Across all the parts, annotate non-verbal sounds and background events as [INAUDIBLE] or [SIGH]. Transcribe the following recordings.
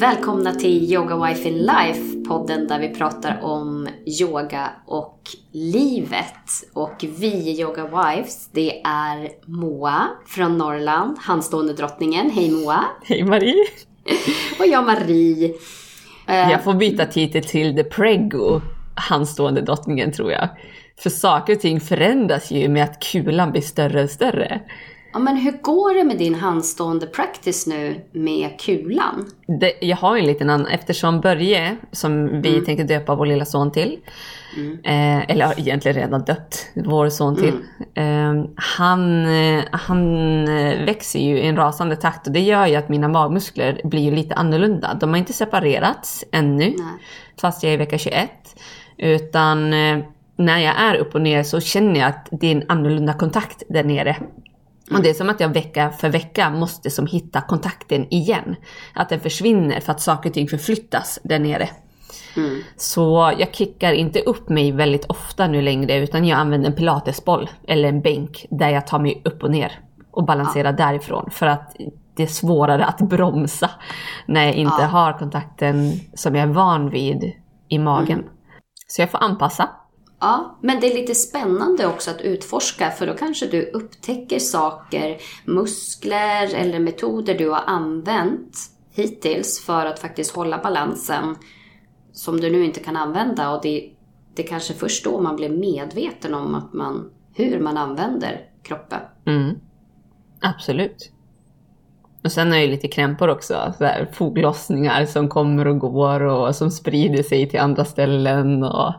Välkomna till Yoga Wife in Life, podden där vi pratar om yoga och livet. Och vi i Yoga Wives, det är Moa från Norrland, handstående drottningen. Hej Moa! Hej Marie! och jag Marie. Jag får byta titel till The Prego, handstående drottningen tror jag. För saker och ting förändras ju med att kulan blir större och större. Ja, men hur går det med din handstående practice nu med kulan? Det, jag har en liten annan, eftersom Börje, som vi Mm. tänkte döpa vår lilla son till, eh, eller har egentligen redan döpt vår son till. Mm. Eh, han, eh, han eh, växer ju i en rasande takt och det gör ju att mina magmuskler blir ju lite annorlunda. De har inte separerats ännu, Nej. fast jag är i vecka 21. Utan eh, när jag är upp och ner så känner jag att det är en annorlunda kontakt där nere. Och det är som att jag vecka för vecka måste som hitta kontakten igen. Att den försvinner för att saker och ting förflyttas där nere. Mm. Så jag kickar inte upp mig väldigt ofta nu längre utan jag använder en pilatesboll eller en bänk där jag tar mig upp och ner och balanserar därifrån. För att det är svårare att bromsa när jag inte Ja. har kontakten som jag är van vid i magen. Mm. Så jag får anpassa. Ja, men det är lite spännande också att utforska för då kanske du upptäcker saker, muskler eller metoder du har använt hittills för att faktiskt hålla balansen som du nu inte kan använda och det, det är kanske först då man blir medveten om att man, hur man använder kroppen. Mm. Absolut. Och sen är det lite krämpor också. Så här, foglossningar som kommer och går och som sprider sig till andra ställen och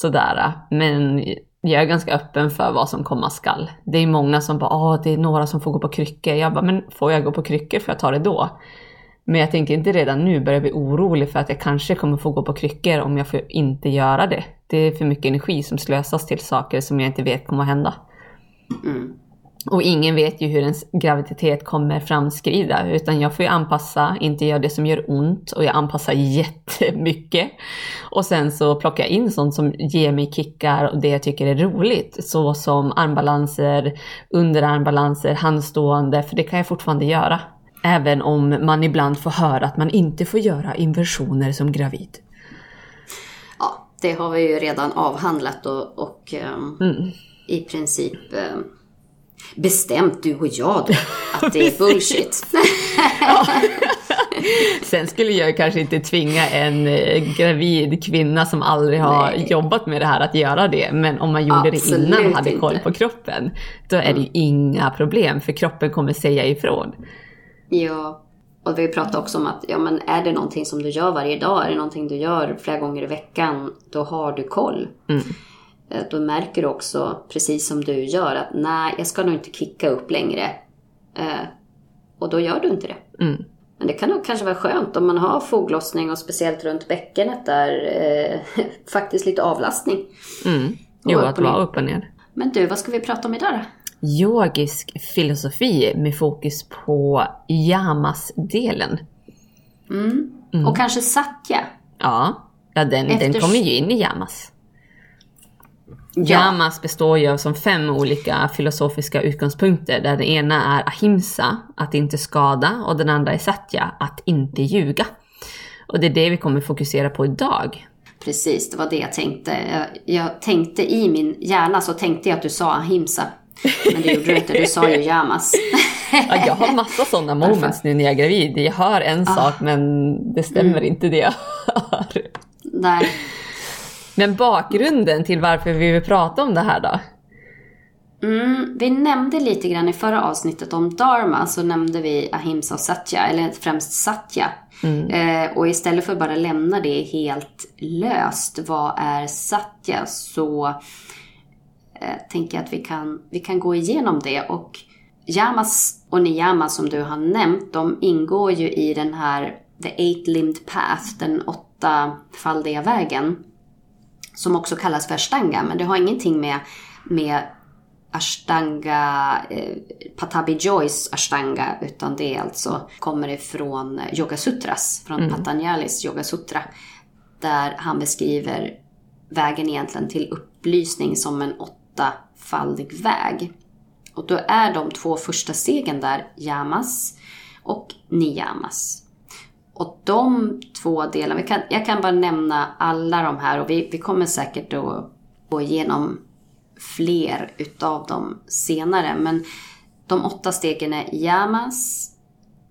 sådär. Men jag är ganska öppen för vad som komma skall. Det är många som bara åh, det är några som får gå på kryckor. Jag bara, men får jag gå på kryckor för jag tar det då? Men jag tänker inte redan nu börja bli orolig för att jag kanske kommer få gå på kryckor om jag får inte göra det. Det är för mycket energi som slösas till saker som jag inte vet kommer att hända. Mm. Och ingen vet ju hur ens graviditet kommer framskrida, utan jag får ju anpassa, inte göra det som gör ont och jag anpassar jättemycket. Och sen så plockar jag in sånt som ger mig kickar och det jag tycker är roligt, så som armbalanser, underarmbalanser, handstående, för det kan jag fortfarande göra. Även om man ibland får höra att man inte får göra inversioner som gravid. Ja, det har vi ju redan avhandlat och, och ehm, Mm. i princip ehm, bestämt du och jag då att det är [LAUGHS] bullshit. Sen skulle jag kanske inte tvinga en eh, gravid kvinna som aldrig har Nej. jobbat med det här att göra det. Men om man gjorde Absolut det innan och hade koll på kroppen, då är det ju inga problem för kroppen kommer säga ifrån. Ja, och vi pratade också om att ja, men är det någonting som du gör varje dag, är det någonting du gör flera gånger i veckan, då har du koll. Mm. Eh, Då märker du också, precis som du gör, att nej, jag ska nog inte kicka upp längre. Eh, och då gör du inte det. Mm. Men det kan nog kanske vara skönt om man har foglossning och speciellt runt bäckenet där, eh, [LAUGHS] faktiskt lite avlastning. Mm. Jo, att vara upp och ner. Men du, vad ska vi prata om idag då? Yogisk filosofi med fokus på yamas-delen. Mm. Och kanske satya. Ja, ja den, den Efters- kommer ju in i yamas. Ja. Yamas består ju av som fem olika filosofiska utgångspunkter där den ena är ahimsa, att inte skada, och den andra är satya, att inte ljuga. Och det är det vi kommer fokusera på idag. Precis, det var det jag tänkte. Jag, jag tänkte i min hjärna så tänkte jag att du sa ahimsa. Men det gjorde du inte, du sa ju yamas. [LAUGHS] Ja, jag har massa sådana moments nu när jag är gravid. Jag hör en sak men det stämmer inte det jag hör. Nej, Men bakgrunden till varför vi vill prata om det här då? mm, vi nämnde lite grann i förra avsnittet om dharma så nämnde vi ahimsa och satya, eller främst satya. Eh, och istället för att bara lämna det helt löst, vad är satya, så eh, tänker jag att vi kan, vi kan gå igenom det. Och yamas och niyamas som du har nämnt, de ingår ju i den här the eight-limbed path, den åttafaldiga vägen. Som också kallas för ashtanga, men det har ingenting med, med ashtanga, eh, Patabi Joys ashtanga, utan det är alltså, kommer ifrån Yoga Sutras, från Patanjalis Yoga Sutra. Där han beskriver vägen egentligen till upplysning som en åttafaldig väg. Och då är de två första stegen där yamas och niyamas. Och de två delarna, kan, jag kan bara nämna alla de här och vi, vi kommer säkert att gå igenom fler utav dem senare. Men de åtta stegen är yamas,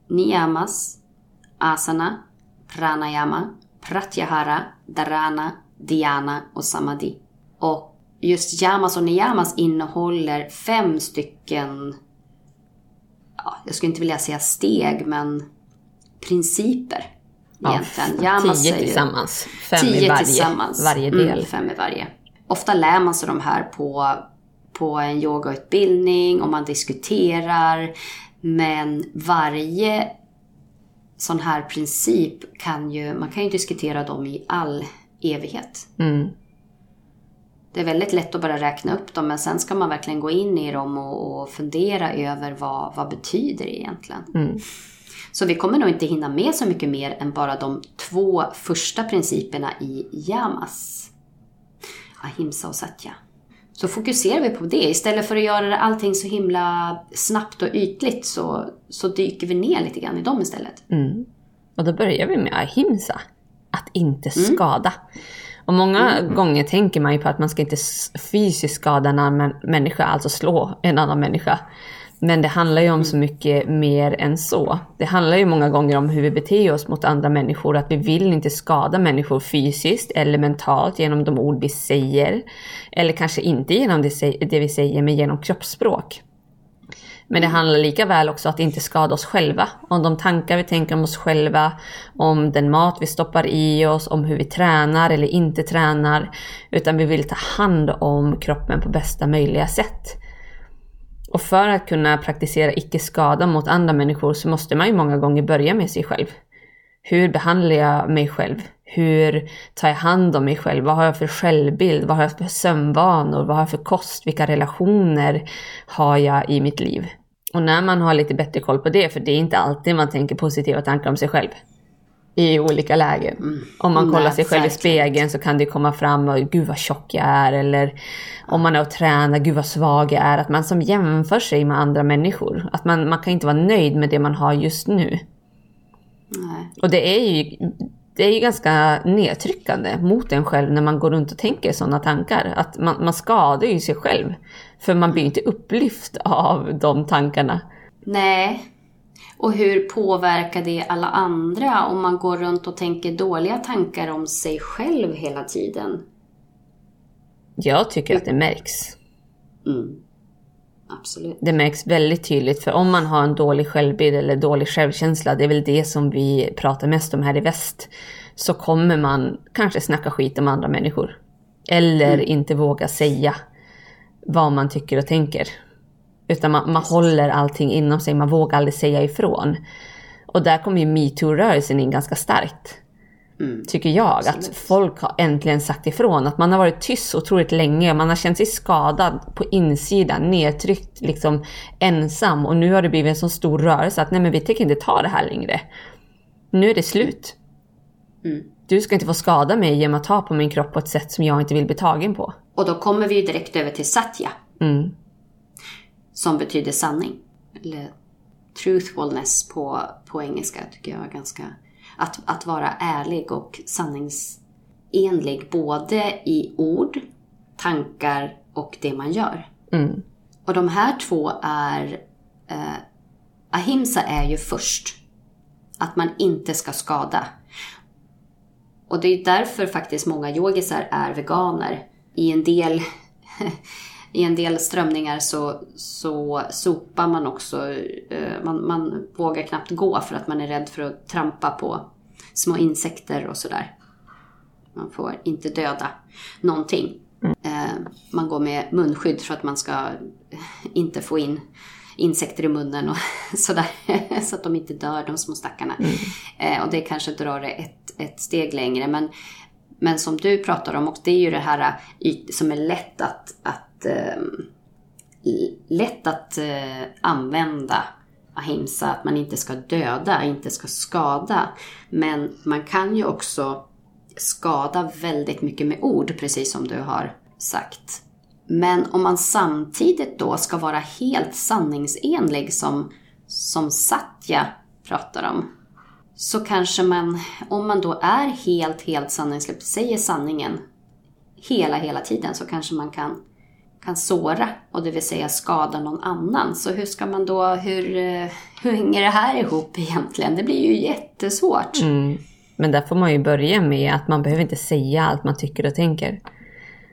niyamas, asana, pranayama, pratyahara, dharana, dhyana och samadhi. Och just yamas och niyamas innehåller fem stycken, ja, jag skulle inte vilja säga steg, men principer. Egentligen. Ja, tio tillsammans. Fem tio i varje, tillsammans. varje del. Mm, fem i varje. Ofta lär man sig de här på, på en yogautbildning och man diskuterar. Men varje sån här princip kan ju, man kan ju diskutera dem i all evighet. Mm. Det är väldigt lätt att bara räkna upp dem men sen ska man verkligen gå in i dem och, och fundera över vad, vad betyder det egentligen. Mm. Så vi kommer nog inte hinna med så mycket mer än bara de två första principerna i yamas. Ahimsa och satya. Så fokuserar vi på det. Istället för att göra allting så himla snabbt och ytligt så, så dyker vi ner lite grann i dem istället. Mm. Och då börjar vi med ahimsa. Att inte mm. skada. Och många mm. gånger tänker man ju på att man ska inte fysiskt skada en annan människa, alltså slå en annan människa. Men det handlar ju om så mycket mer än så. Det handlar ju många gånger om hur vi beter oss mot andra människor, att vi vill inte skada människor fysiskt eller mentalt genom de ord vi säger. Eller kanske inte genom det vi säger, men genom kroppsspråk. Men det handlar lika väl också att inte skada oss själva. Om de tankar vi tänker om oss själva, om den mat vi stoppar i oss, om hur vi tränar eller inte tränar. Utan vi vill ta hand om kroppen på bästa möjliga sätt. Och för att kunna praktisera icke-skada mot andra människor så måste man ju många gånger börja med sig själv. Hur behandlar jag mig själv? Hur tar jag hand om mig själv? Vad har jag för självbild? Vad har jag för sömnvanor? Vad har jag för kost? Vilka relationer har jag i mitt liv? Och när man har lite bättre koll på det, för det är inte alltid man tänker positiva tankar om sig själv i olika lägen. Mm. Om man kollar Nej, sig själv verkligen. i spegeln så kan det komma fram och gud vad tjock jag är eller om man är och tränar, gud vad svag jag är. Att man som jämför sig med andra människor. Att man, man kan inte vara nöjd med det man har just nu. Nej. Och det är ju det är ju ganska nedtryckande mot en själv när man går runt och tänker sådana tankar. Att man, man skadar ju sig själv. För man blir inte upplyft av de tankarna. Nej, och hur påverkar det alla andra om man går runt och tänker dåliga tankar om sig själv hela tiden? Jag tycker att det märks. Mm. Absolut. Det märks väldigt tydligt för om man har en dålig självbild eller dålig självkänsla, det är väl det som vi pratar mest om här i väst, så kommer man kanske snacka skit om andra människor. Eller mm. inte våga säga vad man tycker och tänker. Utan man, man håller allting inom sig, man vågar aldrig säga ifrån. Och där kommer ju metoo-rörelsen in ganska starkt. Mm. Tycker jag. Absolut. Att folk har äntligen sagt ifrån. Att man har varit tyst otroligt länge. Man har känt sig skadad på insidan, nedtryckt, liksom ensam. Och nu har det blivit en så stor rörelse att nej men vi tänker inte ta det här längre. Nu är det slut. Mm. Du ska inte få skada mig genom att ta på min kropp på ett sätt som jag inte vill bli tagen på. Och då kommer vi ju direkt över till satya. Mm som betyder sanning. Eller truthfulness på, på engelska tycker jag är ganska... Att, att vara ärlig och sanningsenlig både i ord, tankar och det man gör. Mm. Och de här två är... Eh, ahimsa är ju först. Att man inte ska skada. Och det är därför faktiskt många yogisar är veganer. I en del [LAUGHS] i en del strömningar så, så sopar man också. Eh, man, man vågar knappt gå för att man är rädd för att trampa på små insekter och sådär. Man får inte döda någonting. Mm. Man går med munskydd för att man ska inte få in insekter i munnen och [LAUGHS] sådär. Så att de inte dör, de små stackarna. Mm. Och det kanske drar det ett, ett steg längre. Men, men som du pratar om, och det är ju det här äh, som är lätt att, att ehm, lätt att äh, använda ahimsa, att man inte ska döda, inte ska skada. Men man kan ju också skada väldigt mycket med ord, precis som du har sagt. Men om man samtidigt då ska vara helt sanningsenlig som, som Satya pratar om, så kanske man, om man då är helt, helt sanningslös, säger sanningen hela, hela tiden så kanske man kan, kan såra och det vill säga skada någon annan. Så hur ska man då, hur, eh, hur hänger det här ihop egentligen? Det blir ju jättesvårt. Mm. Men där får man ju börja med att man behöver inte säga allt man tycker och tänker.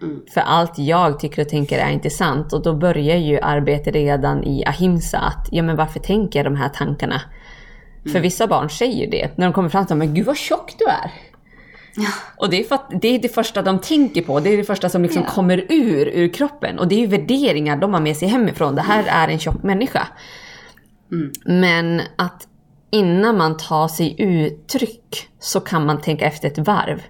Mm. För allt jag tycker och tänker är inte sant och då börjar ju arbetet redan i ahimsa att ja men varför tänker jag de här tankarna? Mm. För vissa barn säger det när de kommer fram till men gud vad tjock du är. Ja. Och det är för att det är det första de tänker på, det är det första som liksom ja. kommer ur, ur kroppen. Och det är ju värderingar de har med sig hemifrån, det här är en tjock människa. Mm. Men att innan man tar sig uttryck så kan man tänka efter ett varv.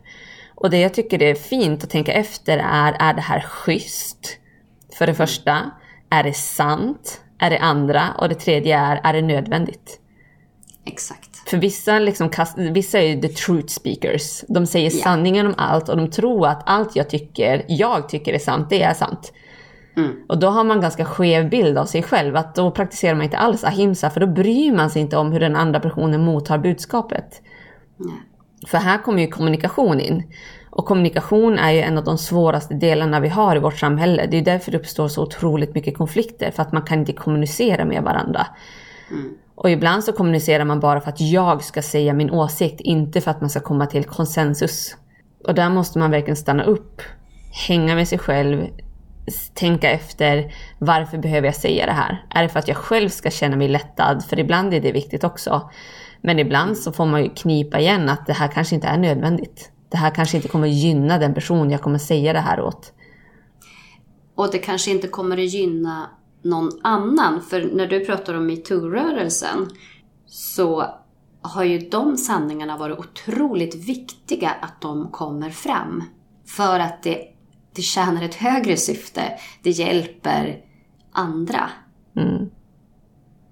Och det jag tycker är fint att tänka efter är, är det här schysst? För det första, är det sant? Är det andra? Och det tredje är, är det nödvändigt? Exakt. För vissa, liksom, vissa är the truth speakers. De säger yeah. sanningen om allt och de tror att allt jag tycker, jag tycker är sant, det är sant. Mm. Och då har man ganska skev bild av sig själv. Att då praktiserar man inte alls ahimsa för då bryr man sig inte om hur den andra personen mottar budskapet. Mm. För här kommer ju kommunikation in. Och kommunikation är ju en av de svåraste delarna vi har i vårt samhälle. Det är därför det uppstår så otroligt mycket konflikter. För att man kan inte kommunicera med varandra. Mm. Och ibland så kommunicerar man bara för att jag ska säga min åsikt, inte för att man ska komma till konsensus. Och där måste man verkligen stanna upp, hänga med sig själv, tänka efter varför behöver jag säga det här? Är det för att jag själv ska känna mig lättad? För ibland är det viktigt också. Men ibland så får man ju knipa igen att det här kanske inte är nödvändigt. Det här kanske inte kommer gynna den person jag kommer säga det här åt. Och det kanske inte kommer gynna någon annan. För när du pratar om metoo-rörelsen så har ju de sanningarna varit otroligt viktiga att de kommer fram. För att det, det tjänar ett högre syfte. Det hjälper andra. Mm.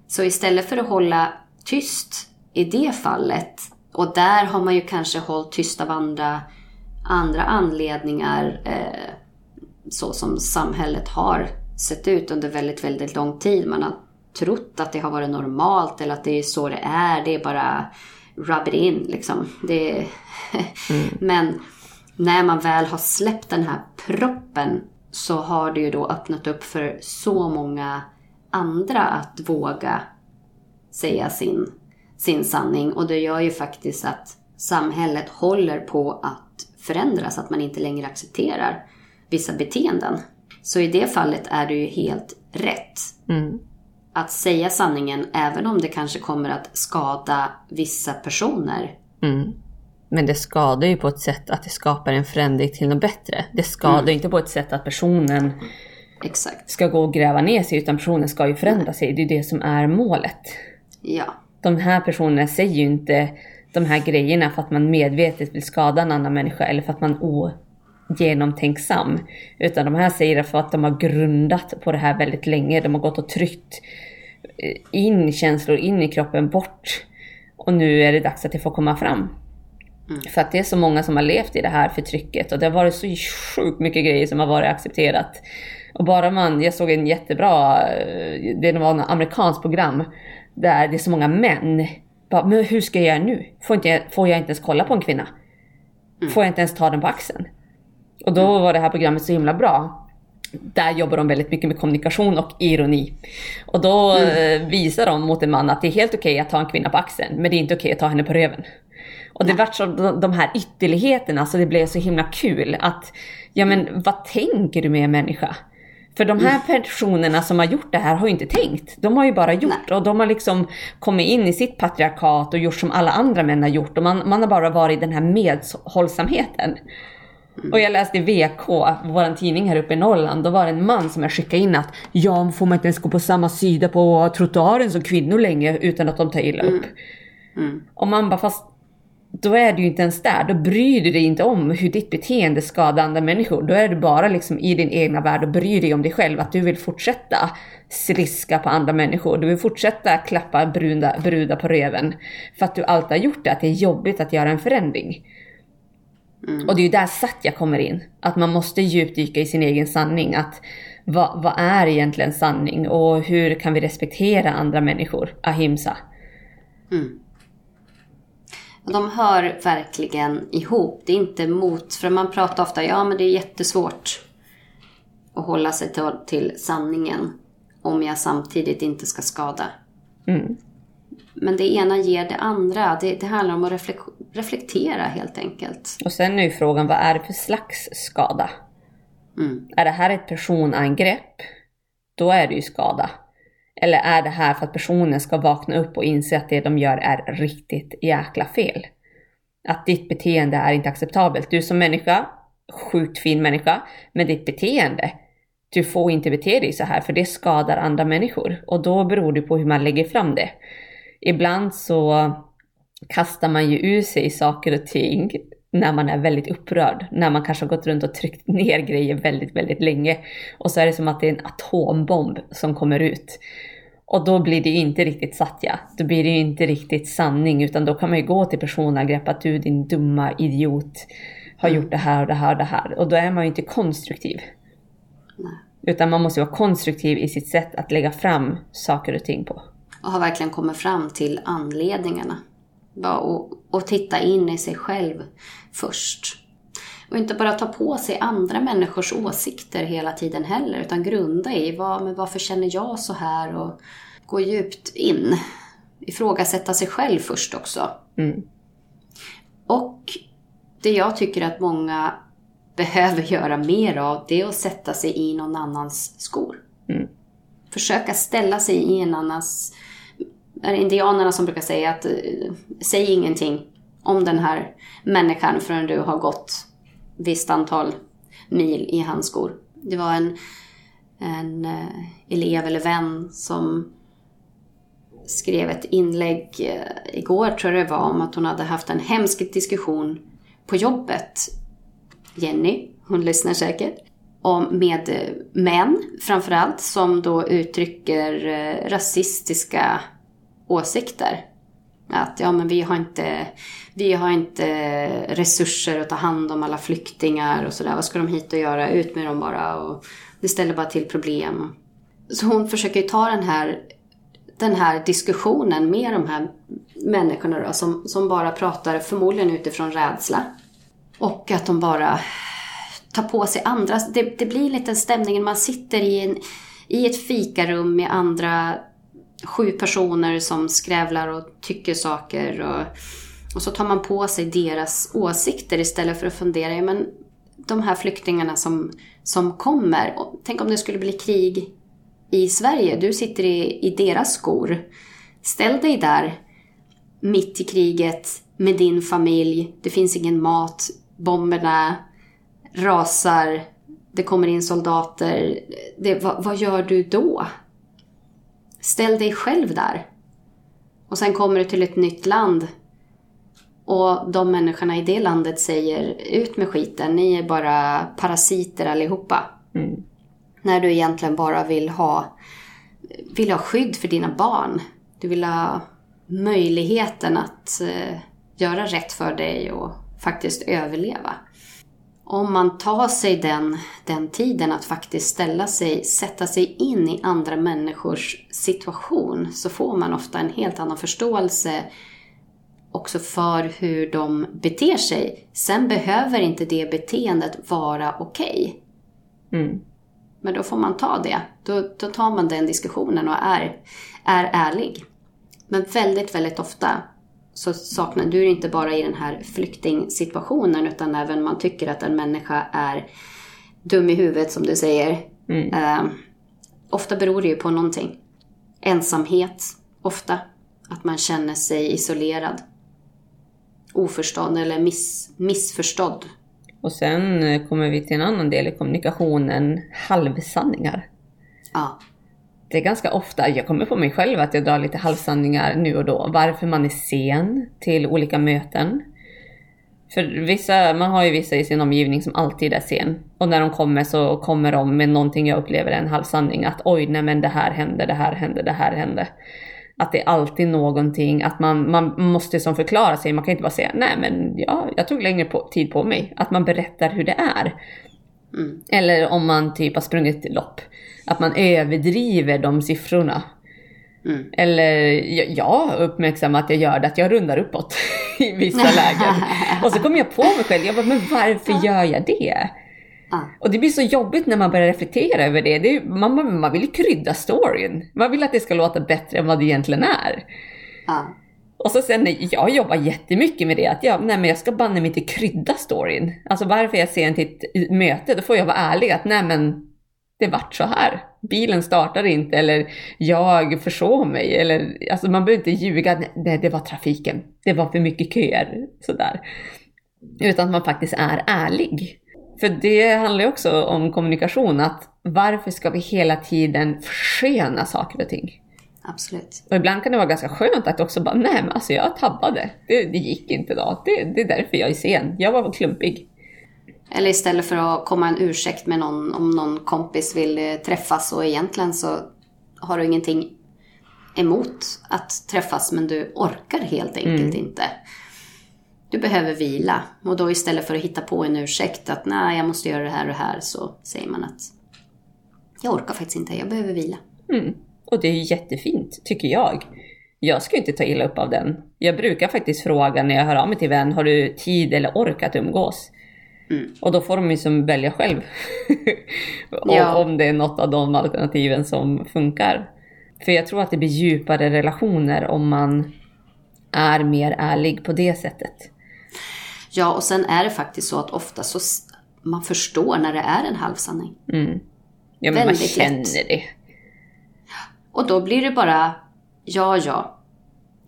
Så istället för att hålla tyst i det fallet, och där har man ju kanske hållit tyst av andra, andra anledningar, eh, så som samhället har sett ut under väldigt, väldigt lång tid. Man har trott att det har varit normalt eller att det är så det är. Det är bara rub it in liksom. Det mm. [LAUGHS] Men när man väl har släppt den här proppen så har det ju då öppnat upp för så många andra att våga säga sin, sin sanning. Och det gör ju faktiskt att samhället håller på att förändras, att man inte längre accepterar vissa beteenden. Så i det fallet är det ju helt rätt. Mm. Att säga sanningen även om det kanske kommer att skada vissa personer. Mm. Men det skadar ju på ett sätt att det skapar en förändring till något bättre. Det skadar mm. inte på ett sätt att personen Exakt. ska gå och gräva ner sig utan personen ska ju förändra sig. Det är det som är målet. Ja. De här personerna säger ju inte de här grejerna för att man medvetet vill skada en annan människa eller för att man genomtänksam. Utan de här säger det för att de har grundat på det här väldigt länge. De har gått och tryckt eh, in känslor in i kroppen bort. Och nu är det dags att det får komma fram. Mm. För att det är så många som har levt i det här förtrycket och det har varit så sjukt mycket grejer som har varit accepterat. Och bara man, jag såg en jättebra, eh, det var ett amerikanskt program där det är så många män. Bara, men hur ska jag göra nu? Får, inte, får jag inte ens kolla på en kvinna? Mm. Får jag inte ens ta den på axeln? Och då var det här programmet så himla bra. Där jobbar de väldigt mycket med kommunikation och ironi. Och då mm. Eh, visar de mot en man att det är helt okej okay att ta en kvinna på axeln, men det är inte okej okay att ta henne på röven. Och det vart så de här ytterligheterna så det blev så himla kul att, ja men vad tänker du med en människa? För de här mm. personerna som har gjort det här har ju inte tänkt. De har ju bara gjort och de har liksom kommit in i sitt patriarkat och gjort som alla andra män har gjort och man, man har bara varit i den här medhållsamheten. Och jag läste i VK, vår tidning här uppe i Norrland, då var det en man som jag skickade in att ja, får man inte ens gå på samma sida på trottoaren som kvinnor längre utan att de tar illa upp. Mm. Mm. Och man bara, fast då är du ju inte ens där. Då bryr du dig inte om hur ditt beteende skadar andra människor. Då är du bara liksom i din egna värld och bryr dig om dig själv. Att du vill fortsätta sliska på andra människor. Du vill fortsätta klappa brudar bruda på röven. För att du alltid har gjort det. Att det är jobbigt att göra en förändring. Mm. Och det är ju där Satya kommer in. Att man måste djupdyka i sin egen sanning. Att vad, vad är egentligen sanning och hur kan vi respektera andra människor? Ahimsa. Mm. De hör verkligen ihop. Det är inte mot, för man pratar ofta, ja men det är jättesvårt att hålla sig till, till sanningen om jag samtidigt inte ska skada. Mm. Men det ena ger det andra. Det, det handlar om att reflek reflektera helt enkelt. Och sen är ju frågan, vad är det för slags skada? Mm. Är det här ett personangrepp? Då är det ju skada. Eller är det här för att personen ska vakna upp och inse att det de gör är riktigt jäkla fel? Att ditt beteende är inte acceptabelt. Du som människa, sjukt fin människa, men ditt beteende, du får inte bete dig så här för det skadar andra människor. Och då beror det på hur man lägger fram det. Ibland så kastar man ju ur sig saker och ting när man är väldigt upprörd. När man kanske har gått runt och tryckt [LAUGHS] ner grejer väldigt, väldigt länge. Och så är det som att det är en atombomb som kommer ut. Och då blir det ju inte riktigt satya. Då blir det ju inte riktigt sanning. Utan då kan man ju gå till personangrepp att du din dumma idiot har gjort det här och det här och det här. Och då är man ju inte konstruktiv. Utan man måste vara konstruktiv i sitt sätt att lägga fram saker och ting på. Och har verkligen kommit fram till anledningarna. Bara och, och titta in i sig själv först. Och inte bara ta på sig andra människors åsikter hela tiden heller. Utan grunda i vad, men varför känner jag så här och gå djupt in. Ifrågasätta sig själv först också. Mm. Och det jag tycker att många [LAUGHS] behöver göra mer av, det är att sätta sig i någon annans skor. Mm. Försöka ställa sig i en annans... Är det indianerna som brukar säga att eh, säg ingenting om den här människan förrän du har gått visst antal mil i hans skor. Det var en, en eh, elev eller vän som skrev ett inlägg eh, igår tror jag det var om att hon hade haft en hemsk diskussion på jobbet. Jenny, hon lyssnar säkert. Om, med män framförallt som då uttrycker rasistiska åsikter. Att ja men vi har inte, vi har inte resurser att ta hand om alla flyktingar och sådär. Vad ska de hit och göra? Ut med dem bara. Och det ställer bara till problem. Så hon försöker ju ta den här, den här diskussionen med de här människorna då, som, som bara pratar förmodligen utifrån rädsla. Och att de bara tar på sig andra. Det, det blir lite stämning. man sitter i, en, i ett fikarum med andra sju personer som skrävlar och tycker saker. Och, och så tar man på sig deras åsikter istället för att fundera, ja, men de här flyktingarna som, som kommer. Och tänk om det skulle bli krig i Sverige. Du sitter i, i deras skor. Ställ dig där mitt i kriget med din familj. Det finns ingen mat. Bomberna rasar. Det kommer in soldater. Det, vad, vad gör du då? Ställ dig själv där. Och sen kommer du till ett nytt land. Och de människorna i det landet säger ut med skiten, ni är bara parasiter allihopa. Mm. När du egentligen bara vill ha, vill ha skydd för dina barn. Du vill ha möjligheten att eh, göra rätt för dig och faktiskt överleva. Om man tar sig den, den tiden att faktiskt ställa sig, sätta sig in i andra människors situation så får man ofta en helt annan förståelse också för hur de beter sig. Sen behöver inte det beteendet vara okej. Mm. Men då får man ta det. Då, då tar man den diskussionen och är, är ärlig. Men väldigt, väldigt ofta så saknar du inte bara i den här flyktingsituationen utan även man tycker att en människa är dum i huvudet som du säger. Mm. Eh, ofta beror det ju på någonting. Ensamhet, ofta. Att man känner sig isolerad. Oförstådd eller miss, missförstådd. Och sen eh, kommer vi till en annan del i kommunikationen, halvsanningar. Ja. Det är ganska ofta, jag kommer på mig själv att jag drar lite halvsanningar nu och då. Varför man är sen till olika möten. För vissa, man har ju vissa i sin omgivning som alltid är sen. Och när de kommer så kommer de med någonting jag upplever är en halvsanning. Att oj, nej men det här hände, det här hände, det här hände. Att det är alltid någonting, att man, man måste som förklara sig. Man kan inte bara säga nej men ja, jag tog längre på, tid på mig. Att man berättar hur det är. Mm. Eller om man typ har sprungit lopp. Att man överdriver de siffrorna. Mm. Eller jag, uppmärksammar att jag gör det, att jag rundar uppåt [LAUGHS] i vissa lägen. Och så kommer jag på mig själv, jag bara, men varför gör jag det? Och det blir så jobbigt när man börjar reflektera över det. det är, man, man, man vill ju krydda storyn. Man vill att det ska låta bättre än vad det egentligen är. Ja. Och så sen, jag jobbar jättemycket med det, att jag, nej men jag ska banne mig inte krydda storyn. Alltså varför jag är sen till ett möte, då får jag vara ärlig att nej men det vart så här. Bilen startade inte eller jag försov mig eller alltså man behöver inte ljuga, nej det var trafiken, det var för mycket köer, sådär. Utan att man faktiskt är ärlig. För det handlar ju också om kommunikation, att varför ska vi hela tiden försköna saker och ting? Absolut. Och ibland kan det vara ganska skönt att också bara, nej men alltså jag tabbade. Det, det gick inte idag. Det, det är därför jag är sen. Jag var klumpig. Eller istället för att komma en ursäkt med någon, om någon kompis vill eh, träffas och egentligen så har du ingenting emot att träffas men du orkar helt enkelt inte. Du behöver vila och då istället för att hitta på en ursäkt att nej jag måste göra det här och det här så säger man att jag orkar faktiskt inte, jag behöver vila. Mm. Och det är jättefint, tycker jag. Jag ska inte ta illa upp av den. Jag brukar faktiskt fråga när jag hör av mig till vän, har du tid eller ork att umgås? Mm. Och då får de ju som välja själv. [LAUGHS] Ja. Om det är något av de alternativen som funkar. För jag tror att det blir djupare relationer om man är mer ärlig på det sättet. Ja, och sen är det faktiskt så att ofta så man förstår när det är en halvsanning. Mm. Ja men man Väldigt känner lätt. det. Och då blir det bara, ja, ja.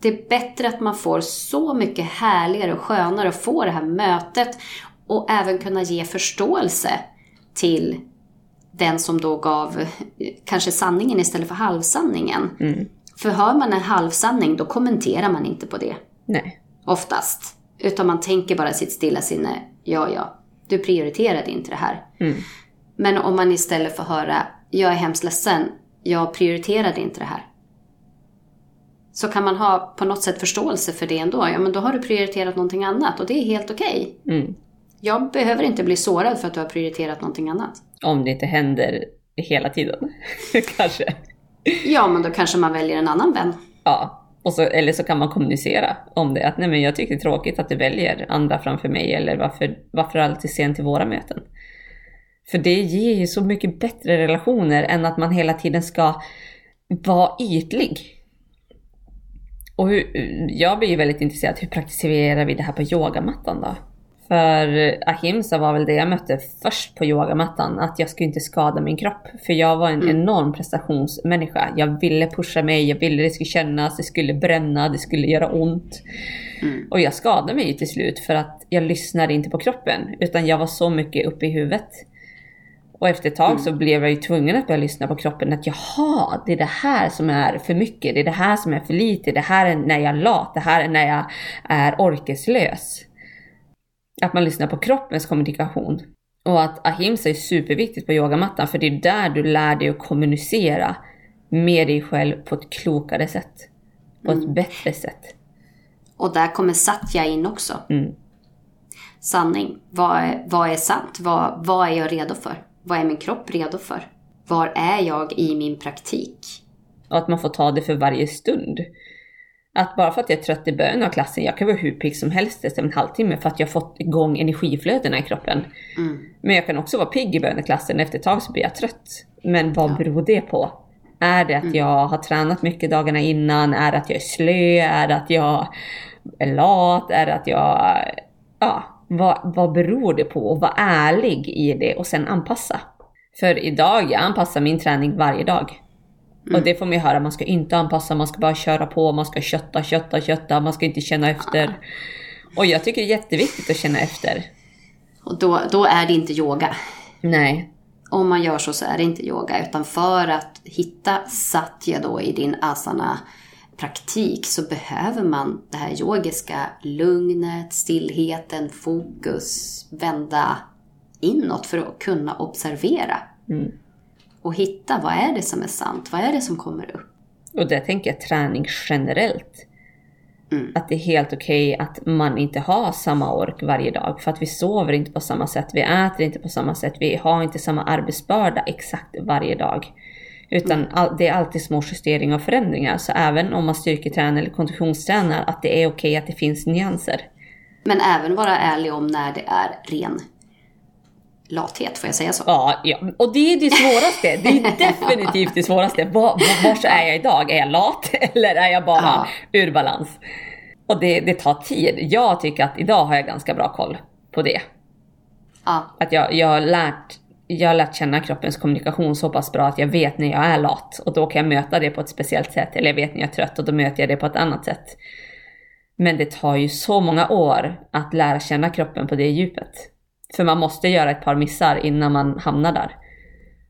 Det är bättre att man får så mycket härligare och skönare att få det här mötet och även kunna ge förståelse till den som då gav eh, kanske sanningen istället för halvsanningen. För hör man en halvsanning, då kommenterar man inte på det. Nej. Oftast. Utan man tänker bara sitt stilla sinne, ja, ja, du prioriterade inte det här. Men om man istället får höra, jag är hemskt ledsen, jag prioriterade inte det här. Så kan man ha på något sätt förståelse för det ändå. Ja, men då har du prioriterat någonting annat och det är helt okej. Mm. Jag behöver inte bli sårad för att du har prioriterat någonting annat. Om det inte händer hela tiden. [LAUGHS] Kanske. Ja, men då kanske man väljer en annan vän. Ja. Och så, eller så kan man kommunicera om det. Att nej men jag tycker det är tråkigt att du väljer andra framför mig. Eller varför, varför alltid sen till våra möten? För det ger ju så mycket bättre relationer än att man hela tiden ska vara ytlig. Och hur, jag blir ju väldigt intresserad, hur praktiserar vi det här på yogamattan då? För ahimsa var väl det jag mötte först på yogamattan, att jag skulle inte skada min kropp. För jag var en enorm prestationsmänniska. Jag ville pusha mig, jag ville det skulle kännas, det skulle bränna, det skulle göra ont. Och jag skadade mig ju till slut för att jag lyssnade inte på kroppen, utan jag var så mycket uppe i huvudet. Och efter ett tag så blev jag ju tvungen att börja lyssna på kroppen. Att jaha, det är det här som är för mycket. Det är det här som är för lite. Det här är när jag är lat. Det här är när jag är orkeslös. Att man lyssnar på kroppens kommunikation. Och att ahimsa är superviktigt på yogamattan. För det är där du lär dig att kommunicera med dig själv på ett klokare sätt. På ett bättre sätt. Och där kommer satya in också. Mm. Sanning. Vad är, vad är sant? Vad, vad är jag redo för? Vad är min kropp redo för? Var är jag i min praktik? Och att man får ta det för varje stund. Att bara för att jag är trött i början av klassen, jag kan vara hur pigg som helst efter en halvtimme för att jag fått igång energiflödena i kroppen. Men jag kan också vara pigg i början av klassen, efter ett tag så blir jag trött. Men vad beror det på? Är det att jag har tränat mycket dagarna innan? Är det att jag är slö? Är det att jag är lat? Är det att jag... Ja, vad, vad beror det på? Och var ärlig i det och sen anpassa. För idag, jag anpassar min träning varje dag. Och det får man ju höra, man ska inte anpassa, man ska bara köra på, man ska kötta, kötta, kötta, man ska inte känna efter. Och jag tycker det är jätteviktigt att känna efter. Och då, då är det inte yoga. Nej. Om man gör så så är det inte yoga. Utan för att hitta satya då i din asana praktik så behöver man det här yogiska lugnet, stillheten, fokus, vända inåt för att kunna observera. Och hitta vad är det som är sant, vad är det som kommer upp. Och där tänker jag träning generellt. Att det är helt okej att man inte har samma ork varje dag. För att vi sover inte på samma sätt, vi äter inte på samma sätt, vi har inte samma arbetsbörda exakt varje dag. Utan all, det är alltid små justeringar och förändringar. Så även om man styrketränar eller konditionstränar, att det är okej att det finns nyanser. Men även vara ärlig om när det är ren lathet, får jag säga så? Ja, ja. och det är det svåraste. Det är [LAUGHS] definitivt det svåraste. Var, var, är jag idag? Är jag lat [LAUGHS] eller är jag bara ja. ur balans? Och det, det tar tid. Jag tycker att idag har jag ganska bra koll på det. Ja. Att jag, jag har lärt jag har lärt känna kroppens kommunikation så pass bra att jag vet när jag är lat och då kan jag möta det på ett speciellt sätt. Eller jag vet när jag är trött och då möter jag det på ett annat sätt. Men det tar ju så många år att lära känna kroppen på det djupet. För man måste göra ett par missar innan man hamnar där.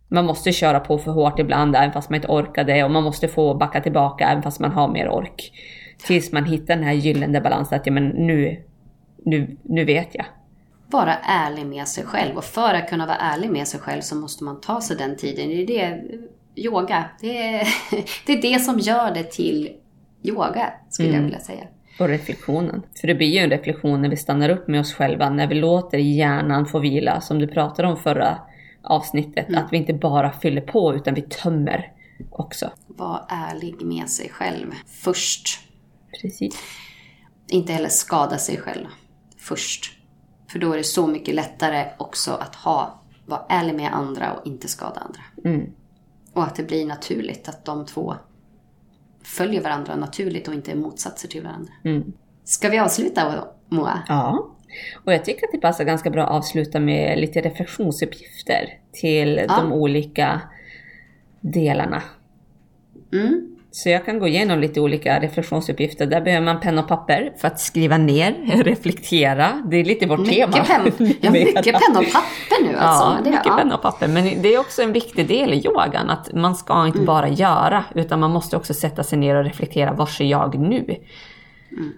Man måste köra på för hårt ibland även fast man inte orkar det och man måste få backa tillbaka även fast man har mer ork. Tills man hittar den här gyllene balansen att ja, men nu, nu, nu vet jag. Vara ärlig med sig själv och för att kunna vara ärlig med sig själv så måste man ta sig den tiden. Det är det, yoga, det är [LAUGHS] det, är det som gör det till yoga skulle mm. jag vilja säga. Och reflektionen. För det blir ju en reflektion när vi stannar upp med oss själva, när vi låter hjärnan få vila, som du pratade om förra avsnittet. Mm. Att vi inte bara fyller på utan vi tömmer också. Var ärlig med sig själv först. Precis. Inte heller skada sig själv först. För då är det så mycket lättare också att ha, vara ärlig med andra och inte skada andra. Mm. Och att det blir naturligt att de två följer varandra naturligt och inte är motsatser till varandra. Mm. Ska vi avsluta Moa? Ja. Och jag tycker att det passar ganska bra att avsluta med lite reflektionsuppgifter till ja. de olika delarna. Mm. Så jag kan gå igenom lite olika reflektionsuppgifter. Där behöver man penna och papper för att skriva ner, [LAUGHS] reflektera. Det är lite vårt mycket tema. Pen, [LAUGHS] ja, mycket penna och papper nu alltså. Ja, det, mycket ja. penna och papper. Men det är också en viktig del i yogan, att man ska inte mm. bara göra, utan man måste också sätta sig ner och reflektera, var är jag nu? Mm.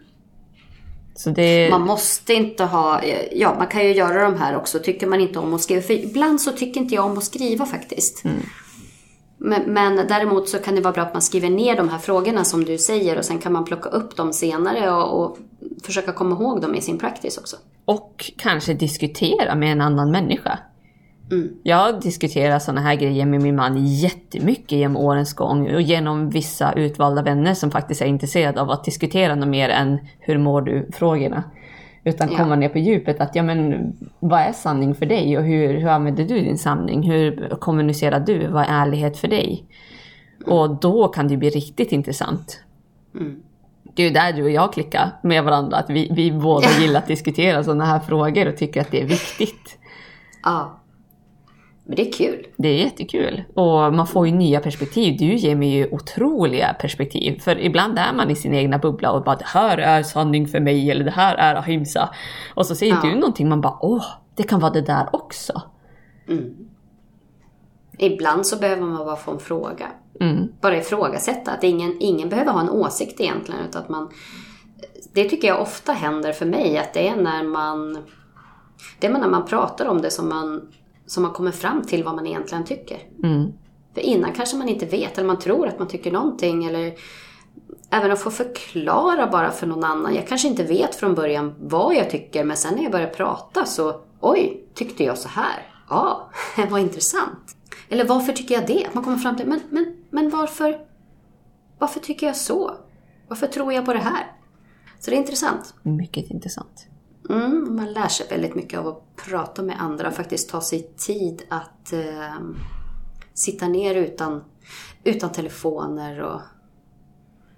Det... Man måste inte ha, ja man kan ju göra de här också, tycker man inte om att skriva. För ibland så tycker inte jag om att skriva faktiskt. Mm. Men, men, däremot så kan det vara bra att man skriver ner de här frågorna som du säger och sen kan man plocka upp dem senare och, och försöka komma ihåg dem i sin practice också. Och kanske diskutera med en annan människa. Mm. Jag diskuterar sådana här grejer med min man jättemycket genom årens gång och genom vissa utvalda vänner som faktiskt är intresserade av att diskutera något mer än hur mår du-frågorna. Utan ja. komma ner på djupet att, ja men vad är sanning för dig och hur, hur använder du din sanning? Hur kommunicerar du? Vad är ärlighet för dig? Mm. Och då kan det bli riktigt intressant. Mm. Det är ju där du och jag klickar med varandra, att vi, vi båda gillar att diskutera sådana här frågor och tycker att det är viktigt. Ja. Men det är kul. Det är jättekul. Och man får ju nya perspektiv. Du ger mig ju otroliga perspektiv. För ibland är man i sin egna bubbla och bara det här är sanning för mig eller det här är ahimsa. Och så säger ja. du någonting man bara åh, det kan vara det där också. Mm. Ibland så behöver man bara få en fråga. Mm. Bara ifrågasätta. Att ingen, ingen behöver ha en åsikt egentligen. Utan att man, det tycker jag ofta händer för mig. Att det är när man, det är när man pratar om det som man som man kommer fram till vad man egentligen tycker. Mm. För innan kanske man inte vet, eller man tror att man tycker någonting. Eller även att få förklara bara för någon annan. Jag kanske inte vet från början vad jag tycker, men sen när jag börjar prata så, oj, tyckte jag så här? Ja, [LAUGHS] vad intressant. Eller varför tycker jag det? Man kommer fram till, men, men, men varför, varför tycker jag så? Varför tror jag på det här? Så det är intressant. Mycket intressant. Mm, man lär sig väldigt mycket av att prata med andra faktiskt ta sig tid att eh, sitta ner utan, utan telefoner. Och...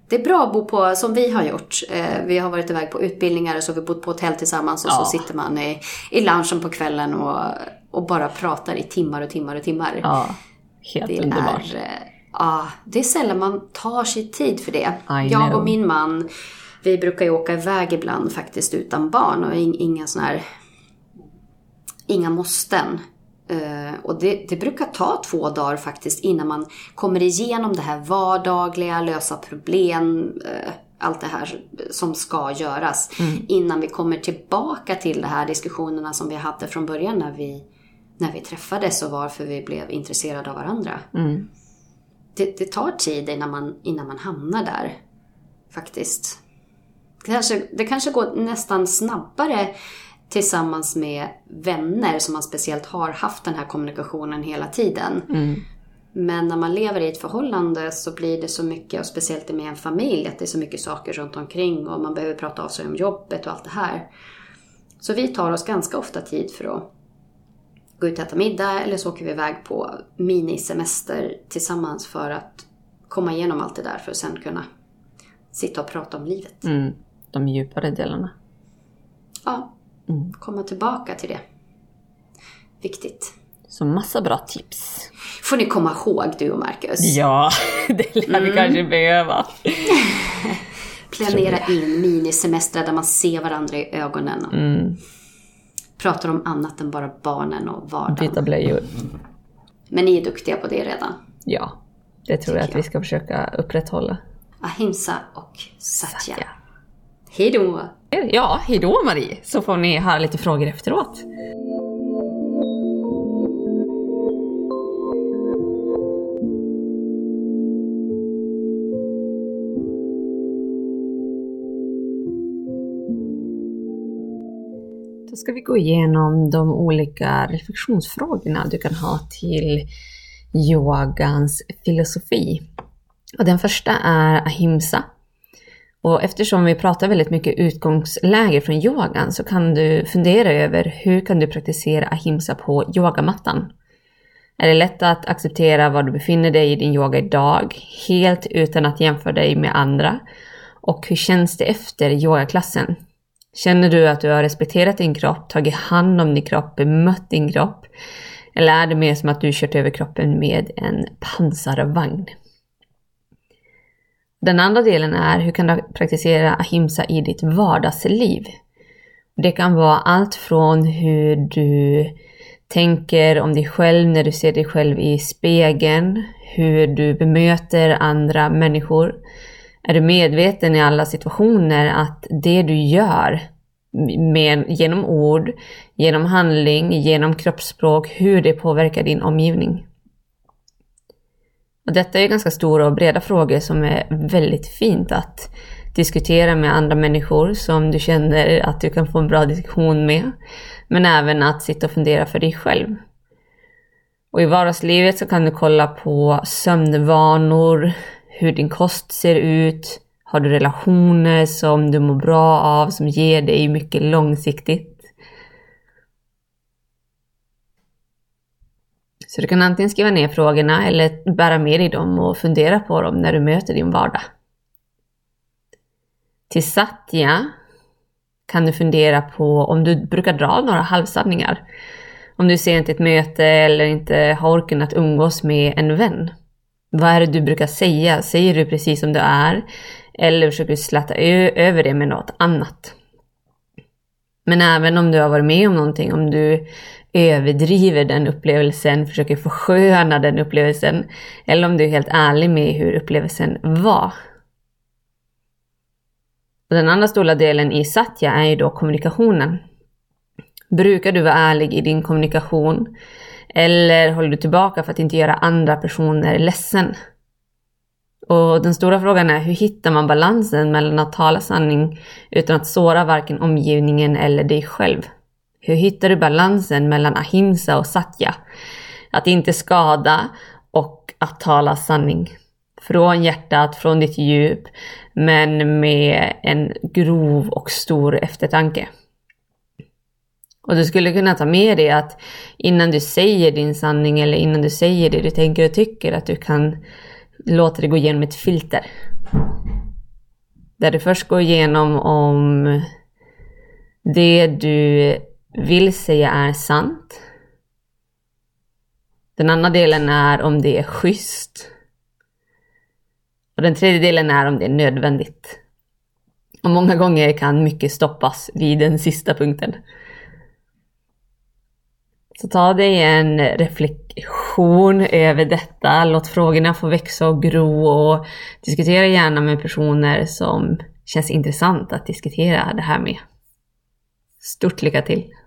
Det är bra att bo på, som vi har gjort. Eh, vi har varit iväg på utbildningar och så har vi bott på hotell tillsammans och ja. så sitter man i, i lunchen på kvällen och, och bara pratar i timmar och timmar och timmar. Ja, helt det underbart. Är, eh, ja, det är sällan man tar sig tid för det. Jag och min man vi brukar ju åka iväg ibland faktiskt utan barn och inga såna här, inga måsten. Uh, och det, det, brukar ta två dagar faktiskt innan man kommer igenom det här vardagliga, lösa problem, uh, allt det här som ska göras. Mm. Innan vi kommer tillbaka till de här diskussionerna som vi hade från början när vi, när vi träffades och varför vi blev intresserade av varandra. Mm. Det, det, tar tid innan man, innan man hamnar där, faktiskt kanske, det kanske går nästan snabbare tillsammans med vänner som man speciellt har haft den här kommunikationen hela tiden. Mm. Men när man lever i ett förhållande så blir det så mycket, och speciellt med en familj, att det är så mycket saker runt omkring och man behöver prata av sig om jobbet och allt det här. Så vi tar oss ganska ofta tid för att gå ut och äta middag eller så åker vi iväg på minisemester tillsammans för att komma igenom allt det där för att sen kunna sitta och prata om livet. Mm. De djupare delarna. Ja, mm. komma tillbaka till det. Viktigt. Så massa bra tips. får ni komma ihåg du och Marcus. Ja, [LAUGHS] det lär vi mm. kanske behöva. [LAUGHS] Planera in minisemestrar där man ser varandra i ögonen. Mm. Pratar om annat än bara barnen och vardagen. Byta blöjor. Men ni är duktiga på det redan. Ja, det tror jag att jag. vi ska försöka upprätthålla. Ahimsa och Satya. Satya. Hejdå! Ja, hejdå Marie! Så får ni höra lite frågor efteråt. Då ska vi gå igenom de olika reflektionsfrågorna du kan ha till yogans filosofi. Och den första är ahimsa. Och eftersom vi pratar väldigt mycket utgångsläge från yogan så kan du fundera över hur kan du praktisera ahimsa på yogamattan? Är det lätt att acceptera var du befinner dig i din yoga idag, helt utan att jämföra dig med andra? Och hur känns det efter yogaklassen? Känner du att du har respekterat din kropp, tagit hand om din kropp, bemött din kropp? Eller är det mer som att du kört över kroppen med en pansarvagn? Den andra delen är hur kan du praktisera ahimsa i ditt vardagsliv? Det kan vara allt från hur du tänker om dig själv när du ser dig själv i spegeln, hur du bemöter andra människor. Är du medveten i alla situationer att det du gör med, genom ord, genom handling, genom kroppsspråk, hur det påverkar din omgivning? Och detta är ganska stora och breda frågor som är väldigt fint att diskutera med andra människor som du känner att du kan få en bra diskussion med. Men även att sitta och fundera för dig själv. Och i vardagslivet så kan du kolla på sömnvanor, hur din kost ser ut, har du relationer som du mår bra av, som ger dig mycket långsiktigt? Så du kan antingen skriva ner frågorna eller bära med dig dem och fundera på dem när du möter din vardag. Till Satya kan du fundera på om du brukar dra några halvsanningar. Om du ser inte ett möte eller inte har orken att umgås med en vän. Vad är det du brukar säga? Säger du precis som du är? Eller försöker du släta över det med något annat? Men även om du har varit med om någonting, om du överdriver den upplevelsen, försöker försköna den upplevelsen, eller om du är helt ärlig med hur upplevelsen var. Och den andra stora delen i Satya är ju då kommunikationen. Brukar du vara ärlig i din kommunikation? Eller håller du tillbaka för att inte göra andra personer ledsen? Och den stora frågan är hur hittar man balansen mellan att tala sanning utan att såra varken omgivningen eller dig själv? Hur hittar du balansen mellan ahimsa och satya? Att inte skada och att tala sanning. Från hjärtat, från ditt djup, men med en grov och stor eftertanke. Och du skulle kunna ta med dig att innan du säger din sanning eller innan du säger det du tänker och tycker, att du kan låta det gå igenom ett filter. Där du först går igenom om det du vill säga är sant. Den andra delen är om det är schysst. Och den tredje delen är om det är nödvändigt. Och många gånger kan mycket stoppas vid den sista punkten. Så ta dig en reflektion över detta. Låt frågorna få växa och gro och diskutera gärna med personer som känns intressant att diskutera det här med. Stort lycka till!